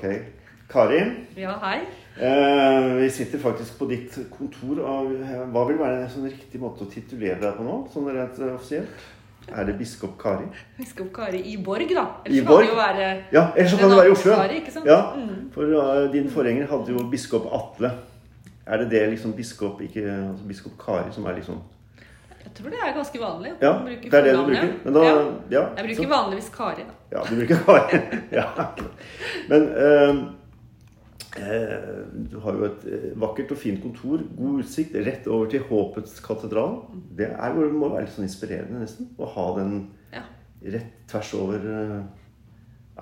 Ok. Karin, Ja, hei. eh, vi sitter faktisk på ditt kontor. Av, hva vil være en sånn riktig måte å titulere deg på nå, sånn rent eh, offisielt? Er det biskop Kari? Biskop Kari i Borg, da. I Ellers så Borg? kan det jo være Ja, ellers kan det være i Oslo. Kari. Ja, Mm. for uh, din forgjenger hadde jo biskop Atle. Er det det liksom biskop, ikke altså biskop Kari, som er liksom Jeg tror det er ganske vanlig. Ja, det er det du bruker. Men da, ja. ja, Jeg bruker så- vanligvis Kari, da. Ja, du bruker Kari. ja. Men eh, eh, du har jo et eh, vakkert og fint kontor. God utsikt rett over til Håpets katedral. Det er, det må være litt sånn inspirerende, nesten, å ha den Ja. rett tvers over eh,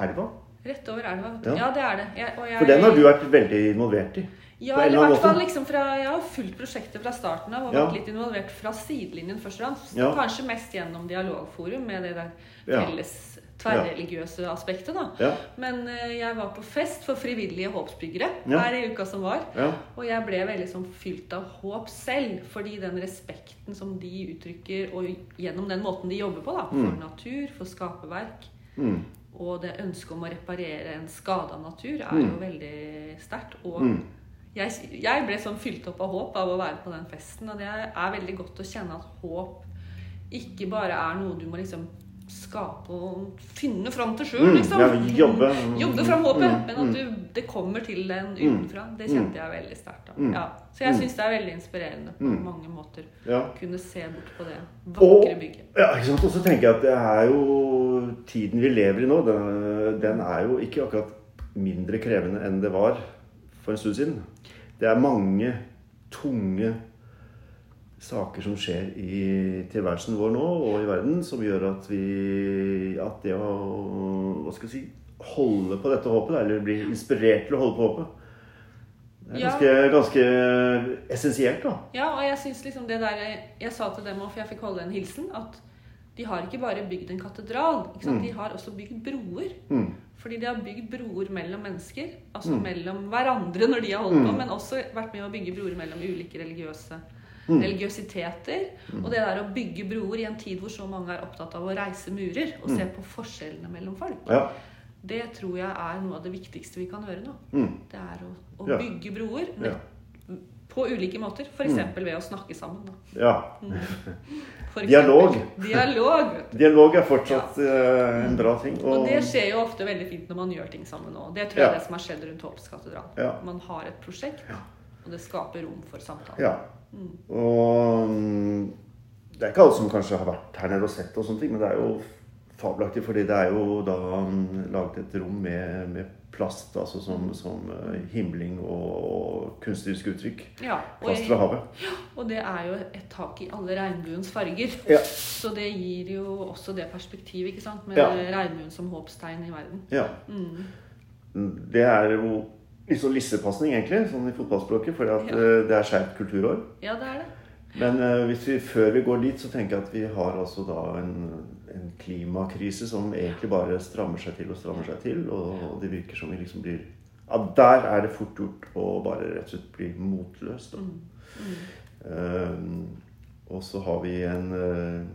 elva. Rett over elva. Ja. Ja, det er det. Jeg, jeg, For den har du vært veldig involvert i. Ja, eller i hvert fall liksom fra, Jeg har fulgt prosjektet fra starten av og Ja. vært litt involvert fra sidelinjen først og fremst. Ja. Kanskje mest gjennom dialogforum med det der felles tverrreligiøse aspektet. da. Ja. Men uh, jeg var på fest for frivillige håpsbyggere Ja. her i uka som var. Ja. Og jeg ble veldig sånn fylt av håp selv, fordi den respekten som de uttrykker, og gjennom den måten de jobber på, da, for Mm. natur, for skaperverk, Mm. Og det ønsket om å reparere en skada natur, er Mm. jo veldig sterkt. Og Mm. jeg, jeg ble sånn fylt opp av håp av å være på den festen, og det er veldig godt å kjenne at håp ikke bare er noe du må liksom skape og finne fram til sjøl, Mm, liksom. ja, jobbe. Jobbe fram håpet. Mm, Men mm. at du, det kommer til en utenfra. Det kjente jeg veldig sterkt. Mm. Ja. Så jeg Mm. syns det er veldig inspirerende på Mm. mange måter. Ja. Kunne se bort på det vakre bygget. ja, ikke sant? og så tenker jeg at det er jo tiden vi lever i nå, den, den er jo ikke akkurat mindre krevende enn det var for en stund siden. Det er mange tunge saker som skjer i tilværelsen vår nå og i verden, som gjør at vi At det å hva skal jeg si, holde på dette håpet, eller bli inspirert til å holde på håpet, det er Ja. ganske, ganske essensielt, da. Ja, og jeg synes liksom det der Jeg sa til dem, for jeg fikk holde en hilsen, at de har ikke bare bygd en katedral. Mm. De har også bygd broer. Mm. Fordi de har bygd broer mellom mennesker. Altså Mm. mellom hverandre når de har holdt på, Mm. men også vært med å bygge broer mellom ulike religiøse Mm. religiøsiteter. Og det der å bygge broer i en tid hvor så mange er opptatt av å reise murer og se på forskjellene mellom folk, Mm. Ja. det tror jeg er noe av det viktigste vi kan gjøre nå. Mm. Det er å, å Ja. bygge broer Ja. på ulike måter. F.eks. ved å snakke sammen. Da. ja. For Dialog. Dialog. Dialog er fortsatt eh, en bra ting. Og Og, det skjer jo ofte veldig fint når man gjør ting sammen òg. Det tror jeg Ja. er det som har skjedd rundt Håpskatedralen. Ja. Man har et prosjekt, og det skaper rom for samtale. Og mm, det er ikke alle som kanskje har vært her nede og sett og sånne ting, men det er jo fabelaktig, fordi det er jo da mm, laget et rom med, med plast, altså som, som eh, himling og, og kunstnerisk uttrykk. Ja, og, Plast fra havet. Ja, og det er jo et tak i alle regnbuens farger. Ja. Så det gir jo også det perspektivet, ikke sant, med Ja. regnbuen som håpstegn i verden. Ja. Mm. Det er jo litt sånn lissepasning, egentlig, sånn i fotballspråket, at Ja. eh, det er skjevt kulturår. Ja, det er det. Men eh, hvis vi, før vi går dit, så tenker jeg at vi har altså da en, en klimakrise som egentlig bare strammer seg til og strammer seg til. Og, og det virker som vi liksom blir Ja, der er det fort gjort å bare rett og slett bli motløs. Da. Eh, og så har vi en uh,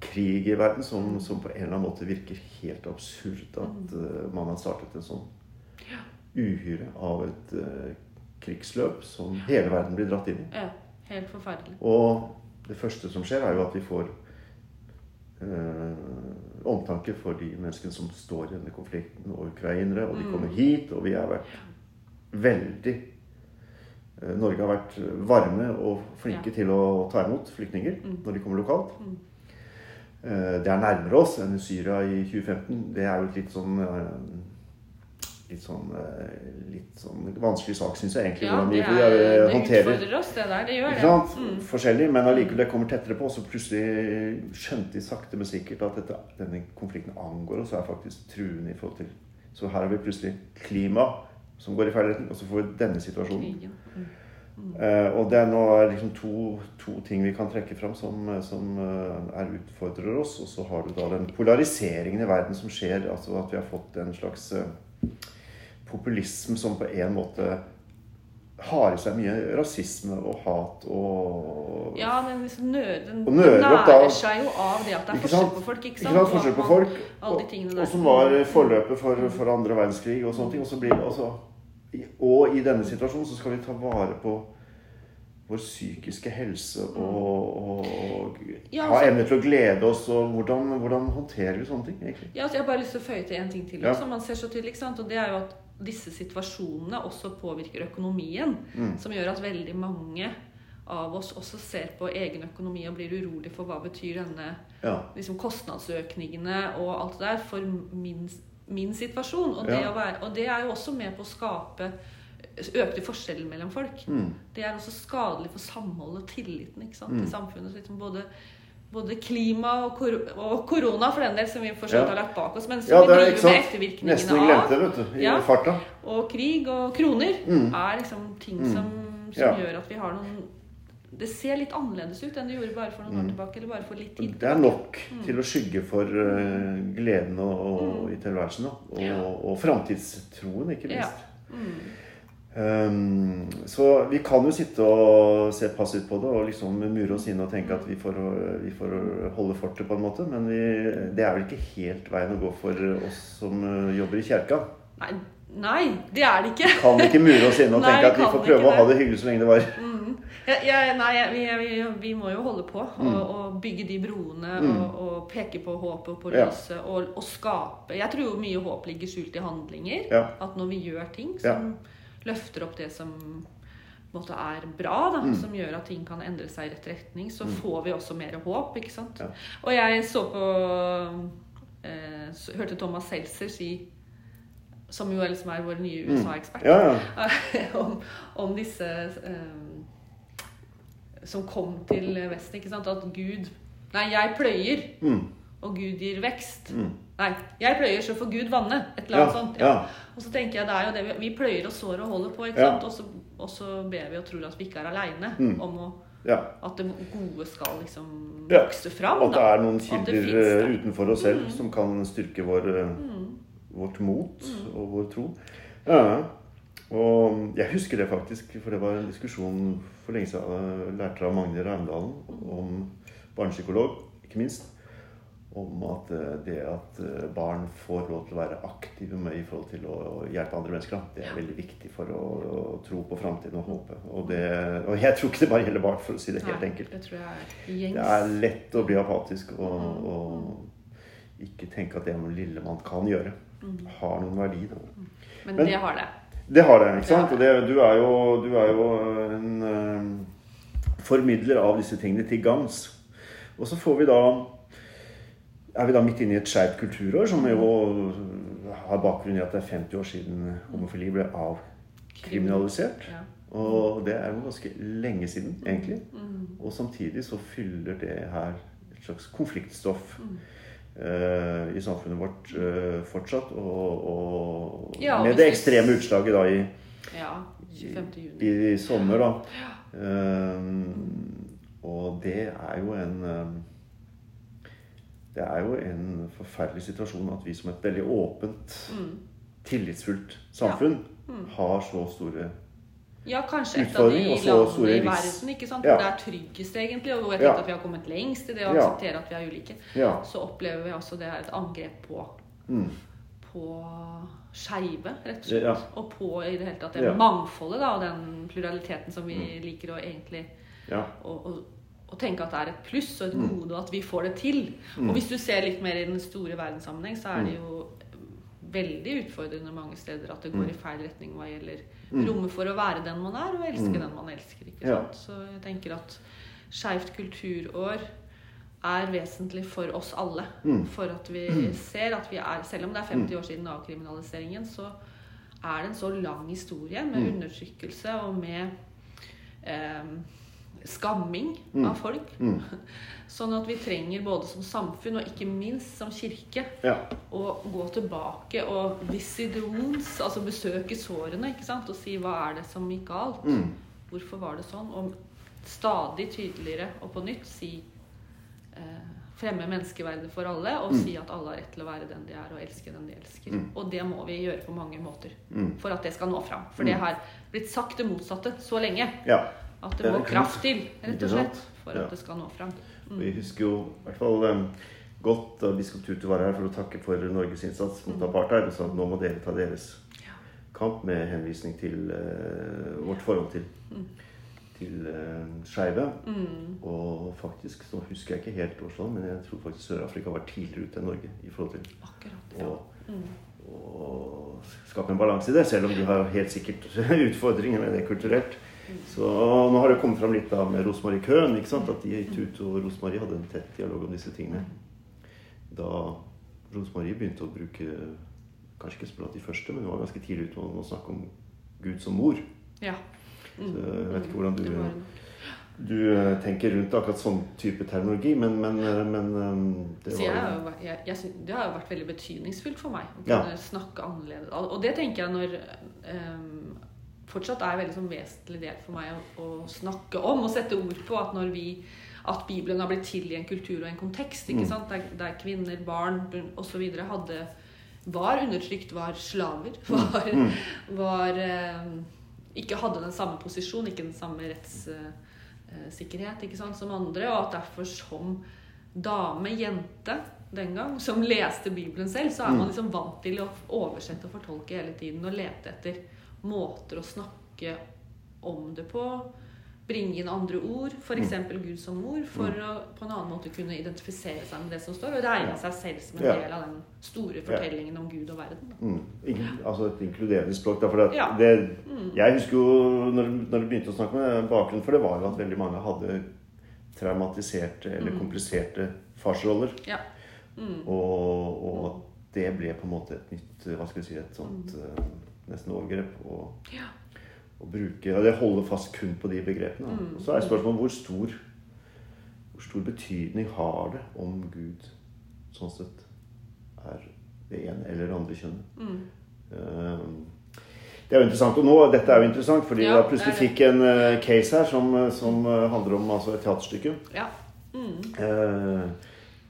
krig i verden som, som på en eller annen måte virker helt absurd. At uh, man har startet en sånn uhyre av et eh, krigsløp som hele verden blir dratt inn i. Ja, helt forferdelig. Og det første som skjer, er jo at vi får eh, omtanke for de menneskene som står i denne konflikten, og ukrainere. Og de kommer hit, og vi har vært veldig eh, Norge har vært varme og flinke Ja. til å ta imot flyktninger når de kommer lokalt. Mm. Eh, det er nærmere oss enn i Syria i 2015. Det er jo et litt sånn eh, Litt sånn, eh, litt sånn vanskelig sak, syns jeg egentlig. Ja, hvordan det, vi er, eh, det håndterer utfordrer oss, det der. Det gjør det. Mm. Forskjellig, men allikevel det kommer tettere på. Så plutselig skjønte de sakte, men sikkert at dette, denne konflikten angår oss og er faktisk truende i forhold til Så her har vi plutselig klima som går i feil retning, og så får vi denne situasjonen. Mm. Mm. Uh, og det er nå liksom to, to ting vi kan trekke fram som, som uh, er utfordrer oss. Og så har du da den polariseringen i verden som skjer. altså At vi har fått en slags eh, populisme som på en måte har i seg mye rasisme og hat og Ja, den, liksom nød, den, Og nører den opp da- nærer seg jo av det at det er Ikke forskjell sant? på folk. Ikke Ikke sant? sant? Og Forskjell på folk. Og, og som var forløpet for, for andre verdenskrig og sånne ting. Og så blir altså Og i denne situasjonen så skal vi ta vare på vår psykiske helse og, og Ja, ha altså- evne til å glede oss. Og hvordan, hvordan håndterer vi sånne ting, egentlig? Ja, altså jeg har bare lyst til å føye til en ting til Ja. som man ser så tydelig. Og det er jo at disse situasjonene også påvirker økonomien. Mm. Som gjør at veldig mange av oss også ser på egen økonomi og blir urolig for hva betyr denne Ja. liksom kostnadsøkningene og alt det der for min, min situasjon. Og det, være, og det er jo også med på å skape økte forskjellen mellom folk. Mm. Det er også skadelig for samholdet og tilliten ikke Mm. i samfunnet. Så Liksom både, både klima og, kor og korona, for den del, som vi fortsatt Ja. har lagt bak oss, men som Ja, vi er driver med ettervirkningene av. glemte du. I Ja. Og krig og kroner Mm. er liksom ting Mm. som, som Ja. gjør at vi har noen Det ser litt annerledes ut enn det gjorde bare for noen år Mm. tilbake. Eller bare for litt tid Det er nok Mm. til å skygge for eh, gleden og, og, i tilværelsen. Og, Ja. og framtidstroen, ikke Ja. minst. Mm. Um, så vi kan jo sitte og se passivt på det og liksom mure oss inn og tenke at vi får, vi får holde fortet, på en måte. Men vi, det er vel ikke helt veien å gå for oss som uh, jobber i kjerka. Nei, nei, det er det ikke. Vi Kan ikke mure oss inn og Nei, tenke at vi får prøve å ha det. hyggelig så lenge det varer. Mm. Ja, ja, nei, vi, vi, vi må jo holde på og, Mm. og bygge de broene Mm. og, og peke på håpet og på Ja. og, og skape Jeg tror jo mye håp ligger skjult i handlinger. At når vi gjør ting som løfter opp det som måte er bra, da, Mm. som gjør at ting kan endre seg i rett retning, så Mm. får vi også mer håp. ikke sant? Ja. Og jeg så på eh, så, Hørte Thomas Seltzer si som jo liksom er vår nye Mm. USA-ekspert Ja, ja. om, om disse eh, som kom til Vesten. ikke sant? At Gud Nei, jeg pløyer, Mm. og Gud gir vekst. Mm. Nei, jeg pløyer, så får Gud vanne. Et eller annet Ja, sånt. ja. Og så tenker jeg det er jo det vi, vi pløyer og sår og holder på, ikke Ja. sant? Og så, og så ber vi og tror at vi ikke er aleine Mm. om å, ja. at det gode skal liksom Ja, vokse fram. At det er noen kilder eh, utenfor oss selv Mm. som kan styrke vår, eh, Mm. vårt mot og vår tro. Ja. Og jeg husker det faktisk, for det var en diskusjon for lenge siden. Jeg lærte av Magne Raundalen om barnepsykolog, ikke minst. Om at eh, det at eh, barn får lov til å være aktive med i forhold til å hjelpe andre mennesker, det er veldig viktig for å, å tro på framtiden og håpe. Og, det, og jeg tror ikke det bare gjelder barn, for å si det helt Nei, enkelt. Det er. Det er lett å bli apatisk og, Mm. og ikke tenke at det lille man kan gjøre, Mm. har noen verdi. Da. Men, Men- det har det. Det har det, ikke sant? Og det, du, er jo, du er jo en uh, formidler av disse tingene til gangs. Og så får vi da er vi da midt inne i et skeivt kulturår, som jo har bakgrunn i at det er 50 år siden homofili ble avkriminalisert. Ja. Og det er jo ganske lenge siden, egentlig. Mm. Og samtidig så fyller det her et slags konfliktstoff Mm. eh, i samfunnet vårt uh, fortsatt. Og, og Ja, med det ekstreme utslaget da i, ja. 25. juni. i, i sommer, da. Eh, og det er jo en Det er jo en forferdelig situasjon at vi som et veldig åpent, Mm. tillitsfullt samfunn Mm. har så store Ja, kanskje et av de og landene i verden ikke sant? Ja. det er tryggest, egentlig, og hvor jeg Ja. at vi har kommet lengst i det å Ja. akseptere at vi er ulike. Ja. Så opplever vi altså det er et angrep på, Mm. på skeive, rett og slett. ja. Og på i det hele tatt det Ja. mangfoldet da, og den pluraliteten som vi liker å egentlig ja. å, å, tenke at det er et pluss og et Mm. gode, og at vi får det til. Mm. Og hvis du ser litt mer i den store verdenssammenheng, så er det Mm. jo veldig utfordrende mange steder at det går Mm. i feil retning hva gjelder Mm. rommet for å være den man er, og elske Mm. den man elsker. ikke sant? Så jeg tenker at Skeivt kulturår er vesentlig for oss alle. Mm. For at vi ser at vi er Selv om det er 50 år siden avkriminaliseringen, så er det en så lang historie med Mm. undertrykkelse og med eh, skamming Mm. av folk. Mm. Sånn at vi trenger både som samfunn og ikke minst som kirke ja. å gå tilbake og visit the wounds, altså besøke sårene ikke sant? og si hva er det som gikk galt? Mm. Hvorfor var det sånn? Og stadig tydeligere og på nytt si eh, fremme menneskeverdet for alle og si at alle har rett til å være den de er, og elske den de elsker. Mm. Og det må vi gjøre på mange måter Mm. for at det skal nå fram. For det har blitt sagt det motsatte så lenge. Ja. At det må kult. kraft til, rett og slett, for Ja. at det skal nå fram. Mm. Vi husker jo i hvert fall um, godt da biskop Tutu var her for å takke for Norges innsats mot apartheid. Og sa at nå må dere ta deres Ja. kamp med henvisning til uh, vårt forhold til, til uh, skeive. Mm. Og faktisk, så husker jeg ikke helt årstall, men jeg tror faktisk Sør-Afrika var tidligere ute enn Norge i forhold til Akkurat. Ja. å, Mm. skape en balanse i det. Selv om de har helt sikkert utfordringer med det kulturelt. Så nå har det kommet fram litt da med Rosmarie Køhn. ikke sant? At de Tutu og Rosmarie hadde en tett dialog om disse tingene. Da Rosmarie begynte å bruke Kanskje ikke blant de første, men hun var ganske tidlig ute med å snakke om Gud som mor. ja. Så jeg vet ikke hvordan du, du eh, tenker rundt akkurat sånn type terminologi, men, men, eh, men eh, det var jeg jeg, jeg, det har jo vært veldig betydningsfullt for meg å Ja. kunne snakke annerledes. Og det tenker jeg når ehm, Fortsatt er en veldig sånn vesentlig del for meg å, å snakke om og sette ord på at når vi at Bibelen har blitt til i en kultur og en kontekst ikke Mm. Der, der kvinner, barn osv. hadde var undertrykt, var slaver, var, Mm. var eh, Ikke hadde den samme posisjon, ikke den samme rettssikkerhet ikke sant, som andre, og at derfor som dame, jente den gang, som leste Bibelen selv, så er man Mm. liksom vant til å oversette og fortolke hele tiden og lete etter måter å snakke om det på. Bringe inn andre ord, f.eks. Gud som mor, for Mm. å på en annen måte kunne identifisere seg med det som står, og regne seg selv som en Ja. del av den store fortellingen om Gud og verden. Mm. Altså et inkluderende språk. Da, for det, Ja. det, Mm. jeg husker jo når, når du begynte å snakke med bakgrunnen for det, var jo at veldig mange hadde traumatiserte eller Mm. kompliserte farsroller. Ja. Mm. Og, og det ble på en måte et nytt Hva skal vi si Et sånt Mm. Nesten overgrep. Og, Ja. og bruke og Det holder fast kun på de begrepene. Mm. Og så er spørsmålet hvor stor hvor stor betydning har det om Gud sånn sett er det ene eller andre kjønnet. Mm. Um, Det er jo interessant, og nå, Dette er jo interessant, fordi Ja, jeg plutselig det fikk en uh, case her som, eh, som uh, handler om altså, et teaterstykke. ja. Mm. Uh,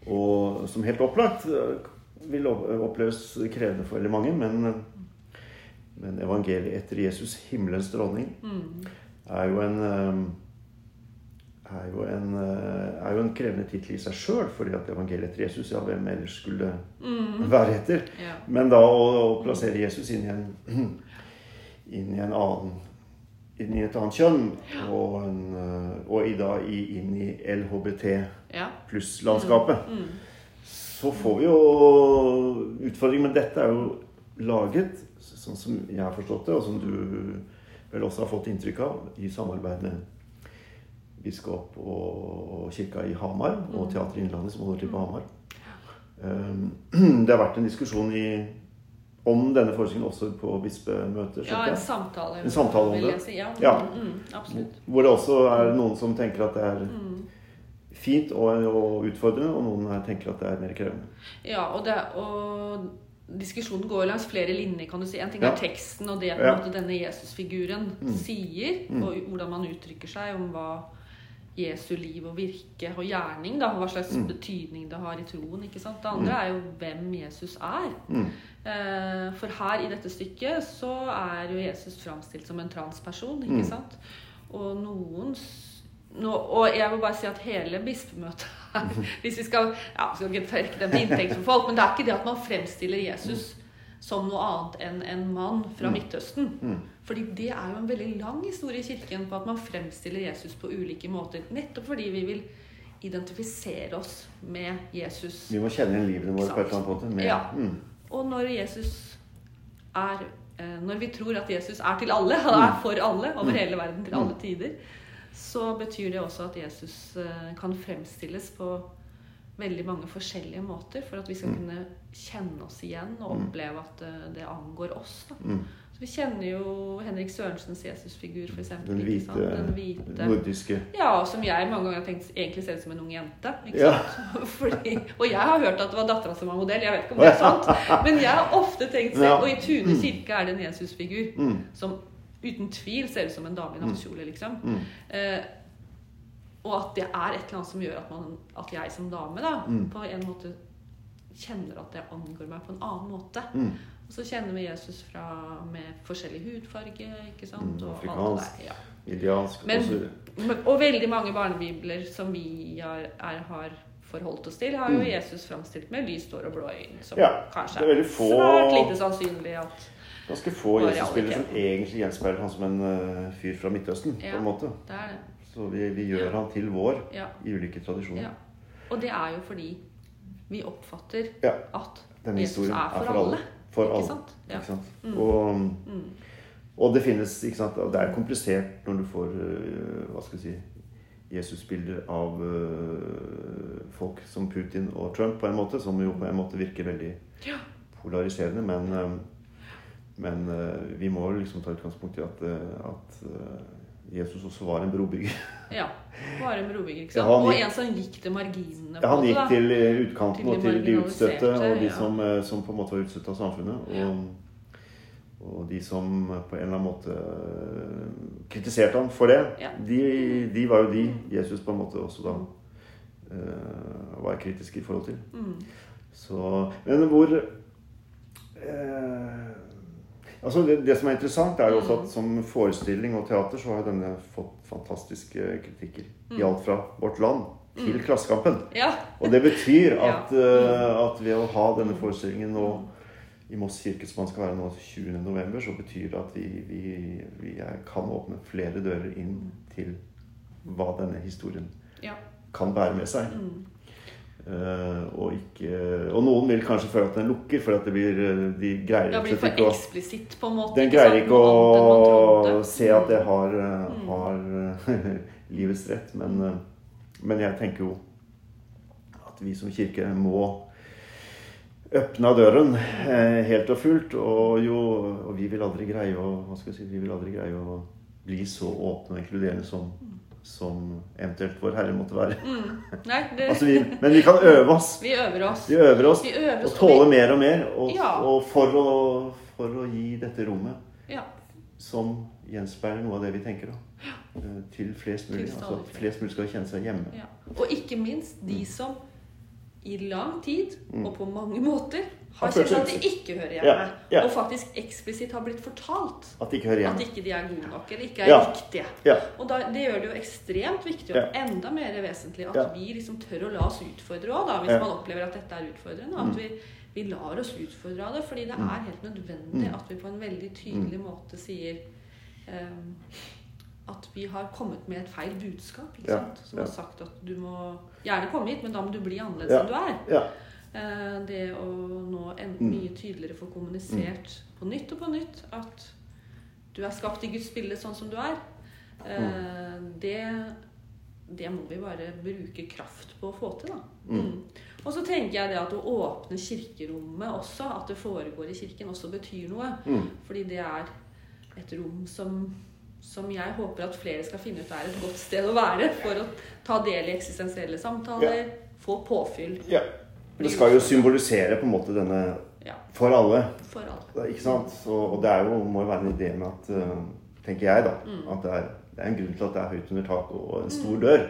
og som helt opplagt vil oppleves krevende for veldig mange. Men, men evangeliet etter Jesus, himmelens dronning, Mm. er jo en eh, er jo en, eh, er jo en krevende tittel i seg sjøl, fordi at evangeliet etter Jesus, ja, hvem ellers skulle Mm. være etter? Ja. Men da å, å plassere Jesus inn i en, inn i en annen inn i et annet kjønn, og, en, eh, og i da i, inn i LHBT pluss-landskapet, Mm. så får vi jo utfordringer. Men dette er jo laget, sånn som jeg har forstått det, og som du vel også har fått inntrykk av, i samarbeid med biskop og, kirka i Hamar og Teater Innlandet, som holder til på Hamar. Um, Det har vært en diskusjon i, om denne forestillingen også på bispemøter. ja, en samtale, En samtale om det. si. Ja, Ja. Mm, mm. Hvor det også er noen som tenker at det er Mm. fint og, og utfordrende, og noen tenker at det er mer krevende. Ja, og, det, og diskusjonen går langs flere linjer, kan du si. En ting Ja. er teksten og det på en Ja. måte denne Jesusfiguren Mm. sier, Mm. og hvordan man uttrykker seg om hva Jesu liv og virke og gjerning, da, hva slags Mm. betydning det har i troen. ikke sant? Det andre er jo hvem Jesus er. Mm. Eh, For her i dette stykket så er jo Jesus framstilt som en transperson, ikke Mm. sant? Og noens no, Og jeg vil bare si at hele bispemøtet Hvis vi skal ja, skal ikke tørke det til inntekt for folk, men det er ikke det at man fremstiller Jesus som noe annet enn en mann fra Mm. Midtøsten. Mm. Fordi det er jo en veldig lang historie i kirken på at man fremstiller Jesus på ulike måter. Nettopp fordi vi vil identifisere oss med Jesus. Vi må kjenne livene våre på et eller annet måte. Med, Ja. mm. Og når Jesus er eh, Når vi tror at Jesus er til alle, han er for alle over hele verden til alle tider, så betyr det også at Jesus eh, kan fremstilles på veldig mange forskjellige måter for at vi skal Mm. kunne kjenne oss igjen og Mm. oppleve at eh, det angår oss. Mm. Så vi kjenner jo Henrik Sørensens Jesusfigur, f.eks. Den hvite, Den hvite. nordiske Ja, som jeg mange ganger har tenkt egentlig ser ut som en ung jente. Ikke Ja. Fordi, og jeg har hørt at det var dattera som var modell. Jeg vet ikke om det er sant. Men jeg har ofte tenkt selv, og i Tune kirke er det en Jesusfigur mm. som uten tvil ser ut som en dame i nattkjole, liksom. Mm. Eh, og at det er et eller annet som gjør at, man, at jeg som dame da, Mm. på en måte kjenner at det angår meg på en annen måte. Mm. Og så kjenner vi Jesus fra, med forskjellig hudfarge, ikke sant? Mm, og afrikansk. der. Ja. Idealsk Men- og veldig mange barnebibler som vi har, er, har forholdt oss til, har jo Mm. Jesus framstilt med lyst hår og blå øyne, som Ja, kanskje er veldig få- svært lite sannsynlig at Ganske få Jesus-spillere som egentlig gjenspeiler han som en uh, fyr fra Midtøsten. på en måte. det er det. Så vi, vi gjør han til vår Ja. i ulike tradisjoner. ja. Og det er jo fordi vi oppfatter Ja, at Jesus for, er for alle. For ikke alle. sant? Ja. Ikke sant? Mm. Og, Mm. og det finnes ikke sant? Det er komplisert når du får uh, hva skal vi si, Jesus-bilder av uh, folk som Putin og Trump, på en måte, som jo på en måte virker veldig Ja. polariserende. Men, øh, men øh, vi må liksom ta utgangspunkt i at, øh, at øh, Jesus også var en brobygger. Ja. Var en brobygger, ikke Ja, sant? han og en som gikk til marginene Ja, han gikk da. til eh, utkanten Til og til de utstøtte og de ja. som, eh, som på en måte var utstøtt av samfunnet. Ja. Og, og de som på en eller annen måte eh, kritiserte ham for det, Ja. de, de var jo de Jesus på en måte også da uh, var kritisk i forhold til. Mm. Så, men hvor eh, altså det, det som er interessant, er jo også Mm. at som forestilling og teater så har denne fått fantastiske kritikker. I Mm. alt fra Vårt Land til Klassekampen. Ja. Og det betyr at, eh, at ved å ha denne forestillingen nå Mm. i Moss kirke, som man skal være nå 20. november, så betyr det at vi, vi, vi kan åpne flere dører inn til hva denne historien ja. kan bære med seg. Mm. Eh, og, ikke, og noen vil kanskje føle at den lukker, for at det blir, eh, de greier Det blir for ikke eksplisitt, på en måte. Den greier ikke å se at det har, eh, Mm. har livets rett. Men, men jeg tenker jo at vi som kirke må åpne døren helt og fullt. Og, jo, og vi vil aldri greie å hva skal jeg si, vi vil aldri greie å bli så åpne og inkluderende som, som eventuelt Vår Herre måtte være. Mm. Nei, det, Altså vi, men vi kan øve oss. vi øver oss. Vi øver oss Vi øver og oss. tåle vi... mer og mer. Og, Ja. og for, å, for å gi dette rommet ja. som gjenspeiler noe av det vi tenker da. ja. Til flest mulig. Til Altså flest mulig skal kjenne seg hjemme. Ja. Og ikke minst Mm. de som i lang tid og på mange måter har syntes kjent at de ikke hører hjemme. Ja, ja. Og faktisk eksplisitt har blitt fortalt At de ikke hører hjemme. at ikke de er gode nok eller ikke er Ja. riktige. Og da, det gjør det jo ekstremt viktig og enda mer vesentlig at vi liksom tør å la oss utfordre òg, hvis man opplever at dette er utfordrende. Mm. At vi, vi lar oss utfordre av det, fordi det er helt nødvendig Mm. at vi på en veldig tydelig måte sier ehm, at vi har kommet med et feil budskap. ikke sant? Som har sagt at du må gjerne komme hit, men da må du bli annerledes enn du er. Ja. Eh, Det å nå en, Mm. mye tydeligere få kommunisert på nytt og på nytt at du er skapt i Guds bilde sånn som du er, eh, det, det må vi bare bruke kraft på å få til. da. Mm. Og så tenker jeg det at å åpne kirkerommet også, at det foregår i kirken, også betyr noe. Mm. Fordi det er et rom som, som jeg håper at flere skal finne ut er et godt sted å være for å ta del i eksistensielle samtaler, få påfyll ja. Det skal jo symbolisere på en måte denne ja, for alle. for alle. Ikke sant? Så, og det er jo, må jo være en idé med at eh, Tenker jeg, da. Mm. At det er, det er en grunn til at det er høyt under tak og en stor dør.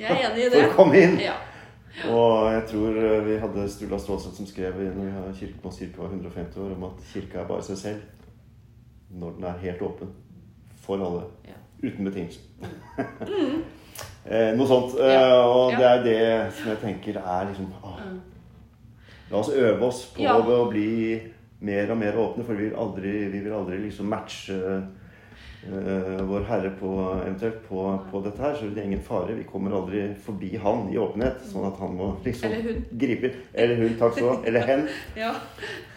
Jeg er enig i For å komme inn. Ja. Og jeg tror eh, vi hadde Sturla Strålseth som skrev i når vi har kirke, Moss kirke var 150 år, om at kirka er bare seg selv når den er helt åpen for alle. Ja. Uten betingelser. eh, noe sånt. Eh, og det er det som jeg tenker er liksom ah, Mm. La oss øve oss på å bli mer og mer åpne, for vi vil aldri, vi vil aldri liksom matche uh, vår Herre på, eventuelt på, på dette her. Så det er ingen fare. Vi kommer aldri forbi han i åpenhet, sånn at han må liksom Eller hun. gripe. Eller hun, takk skal du ha. Eller hen. Ja.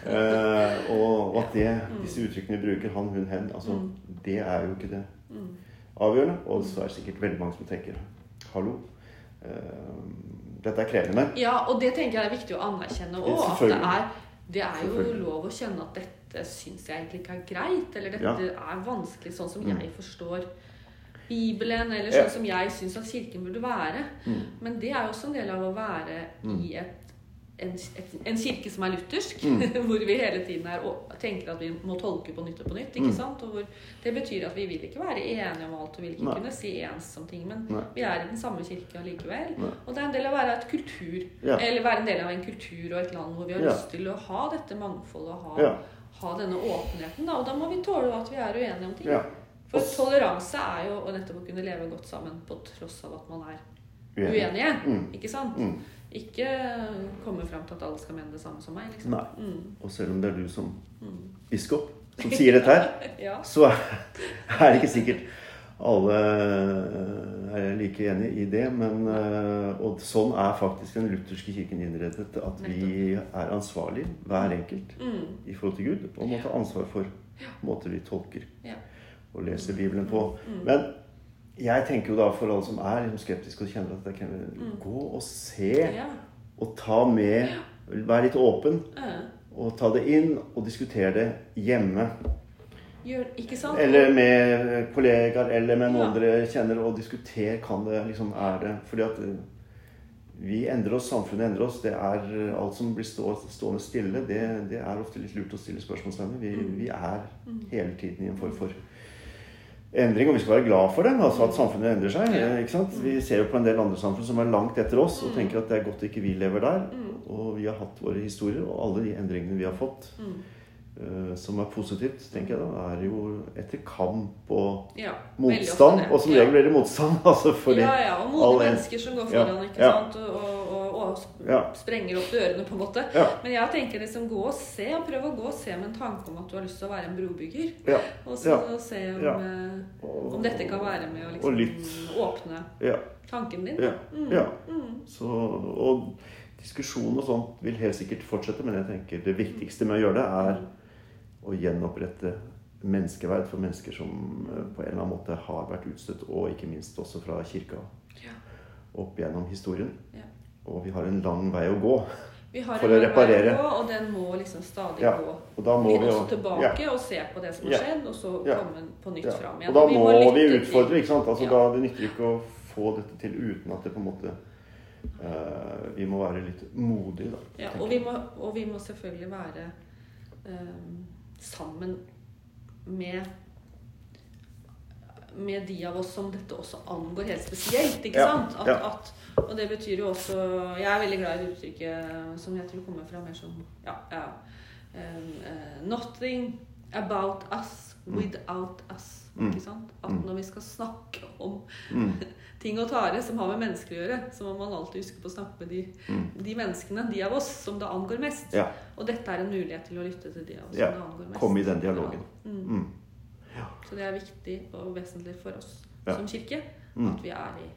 uh, og, og at det, disse uttrykkene vi bruker, han, hun, hen, altså, Mm. Det er jo ikke det Mm. avgjørende. Og så er det sikkert veldig mange som tenker hallo, eh, dette er krevende. ja, og det tenker jeg er viktig å anerkjenne òg. At det er, det er jo lov å kjenne at dette syns jeg egentlig ikke er greit. Eller dette Ja. er vanskelig sånn som Mm. jeg forstår Bibelen, eller sånn som jeg syns at kirken burde være. Mm. Men det er jo også en del av å være Mm. i et en, en kirke som er luthersk, Mm. hvor vi hele tiden er, tenker at vi må tolke på nytt og på nytt. ikke Mm. sant? Hvor, det betyr at vi vil ikke være enige om alt og vil ikke Nei. kunne si ens om ting, men Nei. vi er i den samme kirke allikevel. Og det er en del av å være et kultur, Ja. eller være en del av en kultur og et land hvor vi har Ja. lyst til å ha dette mangfoldet og ha, Ja. ha denne åpenheten. Da. Og da må vi tåle at vi er uenige om ting. For toleranse er jo nettopp å kunne leve godt sammen på tross av at man er uenige. Mm. Ikke sant? Mm. Ikke komme fram til at alle skal mene det samme som meg. liksom. Nei. Mm. Og selv om det er du som Mm. biskop som sier dette her, Ja. så er det ikke sikkert alle er like enig i det. Men, eh, og sånn er faktisk den lutherske kirken innredet. At vi er ansvarlig, hver enkelt, Mm. i forhold til Gud. Og må ta ansvar for måter vi tolker Ja. og leser Bibelen på. Mm. Men jeg tenker jo da for alle som er liksom skeptiske og kjenner at det kan Mm. gå og se ja. og ta med Vær litt åpen og ta det inn og diskutere det hjemme. Gjør? Eller med kollegaer eller med noen Ja. dere kjenner, og diskuter kan det liksom er det Fordi at eh, vi endrer oss, samfunnet endrer oss. Det er eh, alt som blir stå, stående stille, det, det er ofte litt lurt å stille spørsmålstegn ved. Vi, Mm. vi er hele tiden i en form for endring, og vi skal være glad for det. Altså at samfunnet endrer seg. Eh, ikke sant? Vi ser jo på en del andre samfunn som er langt etter oss, og tenker at det er godt ikke vi lever der. Mm. Og vi har hatt våre historier, og alle de endringene vi har fått, Mm. eh, som er positivt, tenker jeg da, er jo etter kamp og Ja, motstand. Og som regel blir det motstand. Altså fordi ja, ja, og modige mennesker som går Ja, foran ikke ja. sant? Og, og, og, og Ja. sprenger opp dørene, på en måte. Ja. Men jeg tenker liksom gå og se, og prøv å gå og se med en tanke om at du har lyst til å være en brobygger. Ja. Og så Ja. se om, eh, om dette kan være med å liksom litt, åpne Ja. tanken din. Ja. Mm. ja. Mm. Så, og diskusjon og sånt vil helt sikkert fortsette, men jeg tenker det viktigste med å gjøre det, er å gjenopprette menneskeverd for mennesker som eh, på en eller annen måte har vært utstøtt, og ikke minst også fra kirka Ja. opp gjennom historien. Ja. Og vi har en lang vei å gå. Vi har For en å reparere. gå, og den må liksom stadig Ja. gå. Og da må Vi vi også tilbake og se på det som har Ja. skjedd, og så Ja. komme på nytt Ja. fram igjen. Og da vi må vi utfordre. ikke sant? Altså, Ja. da, Det nytter ikke å få dette til uten at det på en måte uh, Vi må være litt modige, da. Ja, og vi må, og vi må selvfølgelig være uh, sammen med med de av oss som dette også angår helt spesielt. ikke Ja, sant? At, ja. at, og det betyr jo også Jeg er veldig glad i det uttrykket som jeg tror kommer fra mer som ja, ja, um, uh, Nothing about us without us. Mm. Ikke sant? At Mm. når vi skal snakke om Mm, ting og tare som har med mennesker å gjøre, så må man alltid huske på å snakke med de, mm. de menneskene, de av oss, som det angår mest. Ja. Og dette er en mulighet til å lytte til de av oss Ja, som det angår mest. Kom i den dialogen. Mm. Mm. Så det er viktig og vesentlig for oss Ja. som kirke Mm. at vi er, i,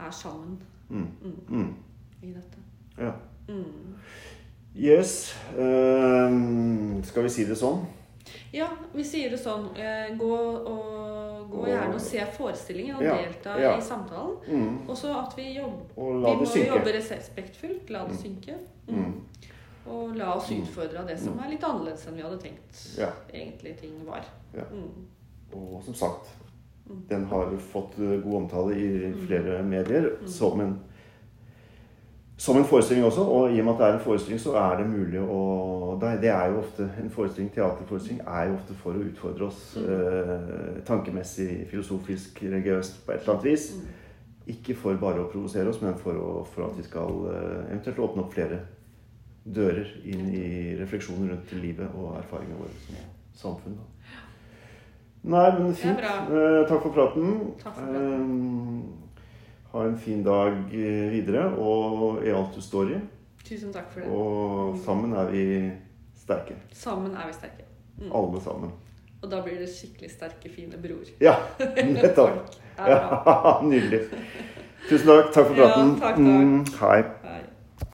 er sammen Mm. mm, Mm. i dette. Ja. Mm. Yes. Uh, skal vi si det sånn? Ja, vi sier det sånn. Eh, gå, og, gå gjerne og se forestillingen og Ja, delta ja. i samtalen. Mm. Og så at vi jobber Vi må synke. jobbe respektfullt. La det synke. Mm. Mm. Og la oss utfordre av det som er litt annerledes enn vi hadde tenkt Ja. egentlig ting var. Ja. Mm. Og som sagt. Den har fått eh, god omtale i flere medier som en som en forestilling også, og i og med at det er en forestilling, så er det mulig å Det det er jo ofte En forestilling, teaterforestilling er jo ofte for å utfordre oss Mm. eh, tankemessig, filosofisk, religiøst på et eller annet vis. Mm. Ikke for bare å provosere oss, men for, å, for at vi skal eh, eventuelt åpne opp flere dører inn i refleksjonen rundt livet og erfaringene våre som samfunn. Da. Nei, men fint. Eh, takk for praten. Takk for praten. Eh, ha en fin dag eh, videre, og i alt du står i. Tusen takk for det. Og sammen er vi sterke. Sammen er vi sterke. Mm. Alle sammen. Og da blir det skikkelig sterke, fine bror. Ja, nettopp. Ja, nydelig. Tusen takk. Takk for Ja, praten. takk, takk. Mm, hei. Hei.